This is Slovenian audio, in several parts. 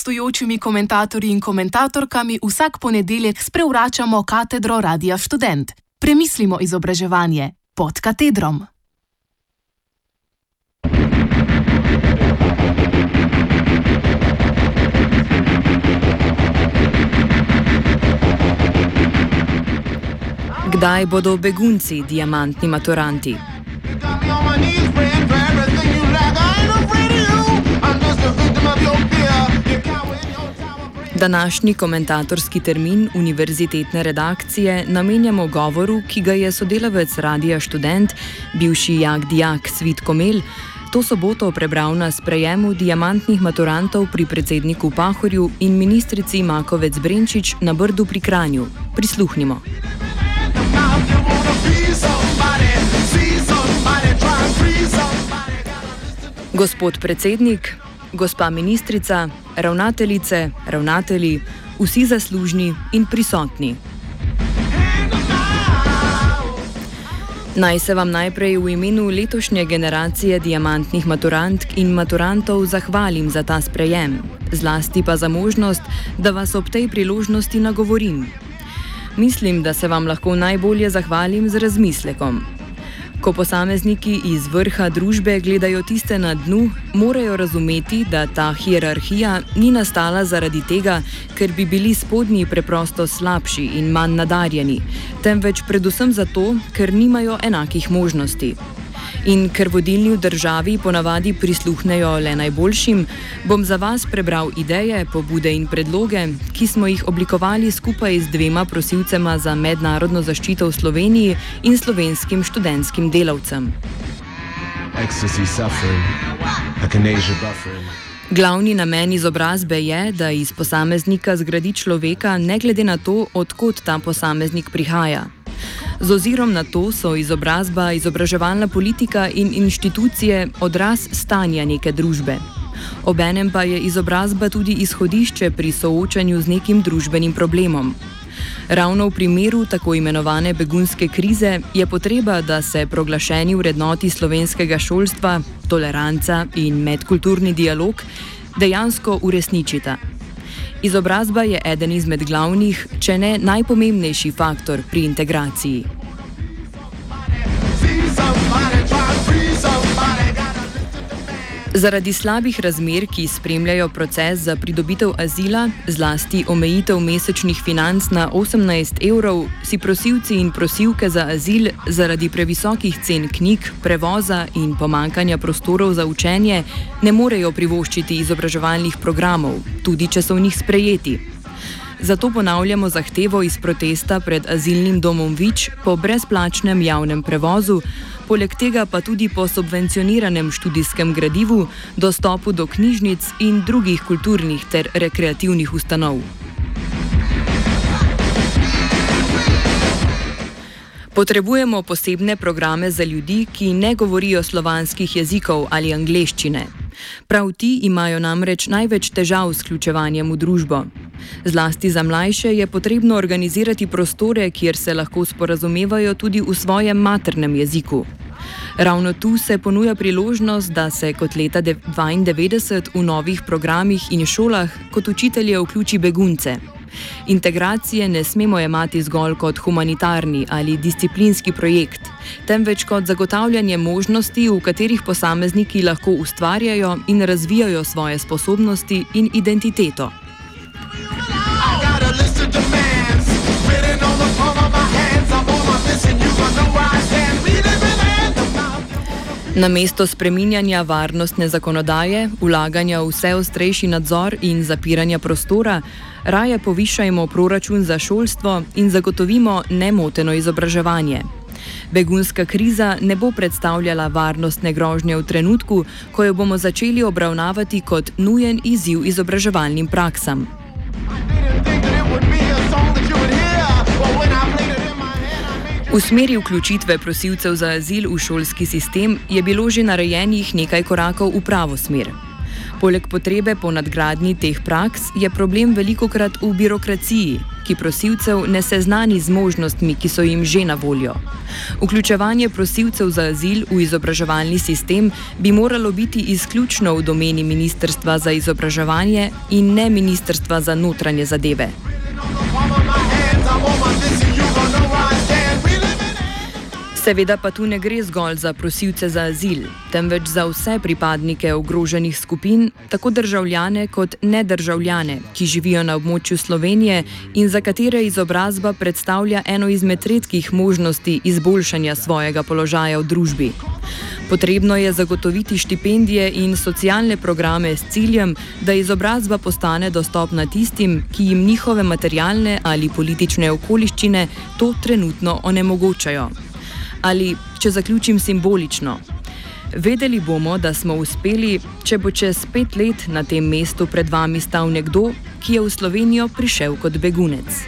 gostujočimi komentatorji in komentatorkami vsak ponedeljek sprevračamo katedro Radia Student. Premislimo izobraževanje pod katedrom. Kdaj bodo begunci diamantni maturanti? Današnji komentatorski termin univerzitetne redakcije namenjamo govoru, ki ga je sodelavec Radia Student, bivši jak dijak Svit Komel, to soboto prebral na sprejemu diamantnih maturantov pri predsedniku Pahorju in ministrici Makovec Brenčič na Brdu pri Kranju. Prisluhnimo. Gospod predsednik, gospa ministrica, ravnateljice, ravnatelji, vsi zaslužni in prisotni. Naj se vam najprej v imenu letošnje generacije diamantnih maturantk in maturantov zahvalim za ta sprejem, zlasti pa za možnost, da vas ob tej priložnosti nagovorim. Mislim, da se vam lahko najbolje zahvalim z razmislekom. Ko posamezniki iz vrha družbe gledajo tiste na dnu, morajo razumeti, da ta hierarhija ni nastala zaradi tega, ker bi bili spodnji preprosto slabši in manj nadarjeni, temveč predvsem zato, ker nimajo enakih možnosti. In ker vodilni v državi ponavadi prisluhnejo le najboljšim, bom za vas prebral ideje, pobude in predloge, ki smo jih oblikovali skupaj z dvema prosilcema za mednarodno zaščito v Sloveniji in slovenskim študentskim delavcem. Glavni namen izobrazbe je, da iz posameznika zgradi človeka, ne glede na to, odkot ta posameznik prihaja. Z ozirom na to so izobrazba, izobraževalna politika in inštitucije odraz stanja neke družbe. Obenem pa je izobrazba tudi izhodišče pri soočanju z nekim družbenim problemom. Ravno v primeru tako imenovane begunske krize je potreba, da se proglašeni vrednoti slovenskega šolstva, toleranca in medkulturni dialog dejansko uresničita. Izobrazba je eden izmed glavnih, če ne najpomembnejši faktor pri integraciji. Zaradi slabih razmer, ki spremljajo proces za pridobitev azila, zlasti omejitev mesečnih financ na 18 evrov, si prosilci in prosilke za azil zaradi previsokih cen knjig, prevoza in pomankanja prostorov za učenje ne morejo privoščiti izobraževalnih programov, tudi če so v njih sprejeti. Zato ponavljamo zahtevo iz protesta pred azilnim domom Vič po brezplačnem javnem prevozu poleg tega pa tudi po subvencioniranem študijskem gradivu, dostopu do knjižnic in drugih kulturnih ter rekreativnih ustanov. Potrebujemo posebne programe za ljudi, ki ne govorijo slovanskih jezikov ali angleščine. Prav ti imajo namreč največ težav s vključevanjem v družbo. Zlasti za mlajše je potrebno organizirati prostore, kjer se lahko sporazumevajo tudi v svojem maternem jeziku. Ravno tu se ponuja priložnost, da se kot leta 1992 v novih programih in šolah kot učitelje vključi begunce. Integracije ne smemo jemati zgolj kot humanitarni ali disciplinski projekt, temveč kot zagotavljanje možnosti, v katerih posamezniki lahko ustvarjajo in razvijajo svoje sposobnosti in identiteto. Na mesto spreminjanja varnostne zakonodaje, ulaganja v vse ostrejši nadzor in zapiranja prostora, raje povišajmo proračun za šolstvo in zagotovimo nemoteno izobraževanje. Begunska kriza ne bo predstavljala varnostne grožnje v trenutku, ko jo bomo začeli obravnavati kot nujen izziv izobraževalnim praksam. V smeri vključitve prosilcev za azil v šolski sistem je bilo že narejenih nekaj korakov v pravo smer. Poleg potrebe po nadgradnji teh praks je problem veliko krat v birokraciji, ki prosilcev ne seznani z možnostmi, ki so jim že na voljo. Vključevanje prosilcev za azil v izobraževalni sistem bi moralo biti izključno v domeni Ministrstva za izobraževanje in ne Ministrstva za notranje zadeve. Seveda pa tu ne gre zgolj za prosilce za azil, temveč za vse pripadnike ogroženih skupin, tako državljane kot nedržavljane, ki živijo na območju Slovenije in za katere izobrazba predstavlja eno izmed redkih možnosti izboljšanja svojega položaja v družbi. Potrebno je zagotoviti štipendije in socialne programe s ciljem, da izobrazba postane dostopna tistim, ki jim njihove materialne ali politične okoliščine to trenutno onemogočajo. Ali, če zaključim simbolično, vedeli bomo, da smo uspeli, če bo čez pet let na tem mestu pred vami stal nekdo, ki je v Slovenijo prišel kot begunec.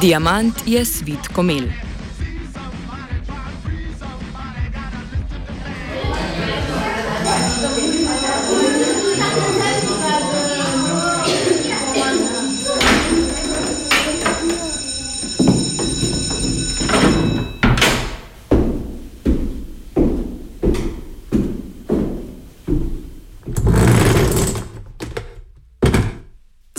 Diamant je svit komel.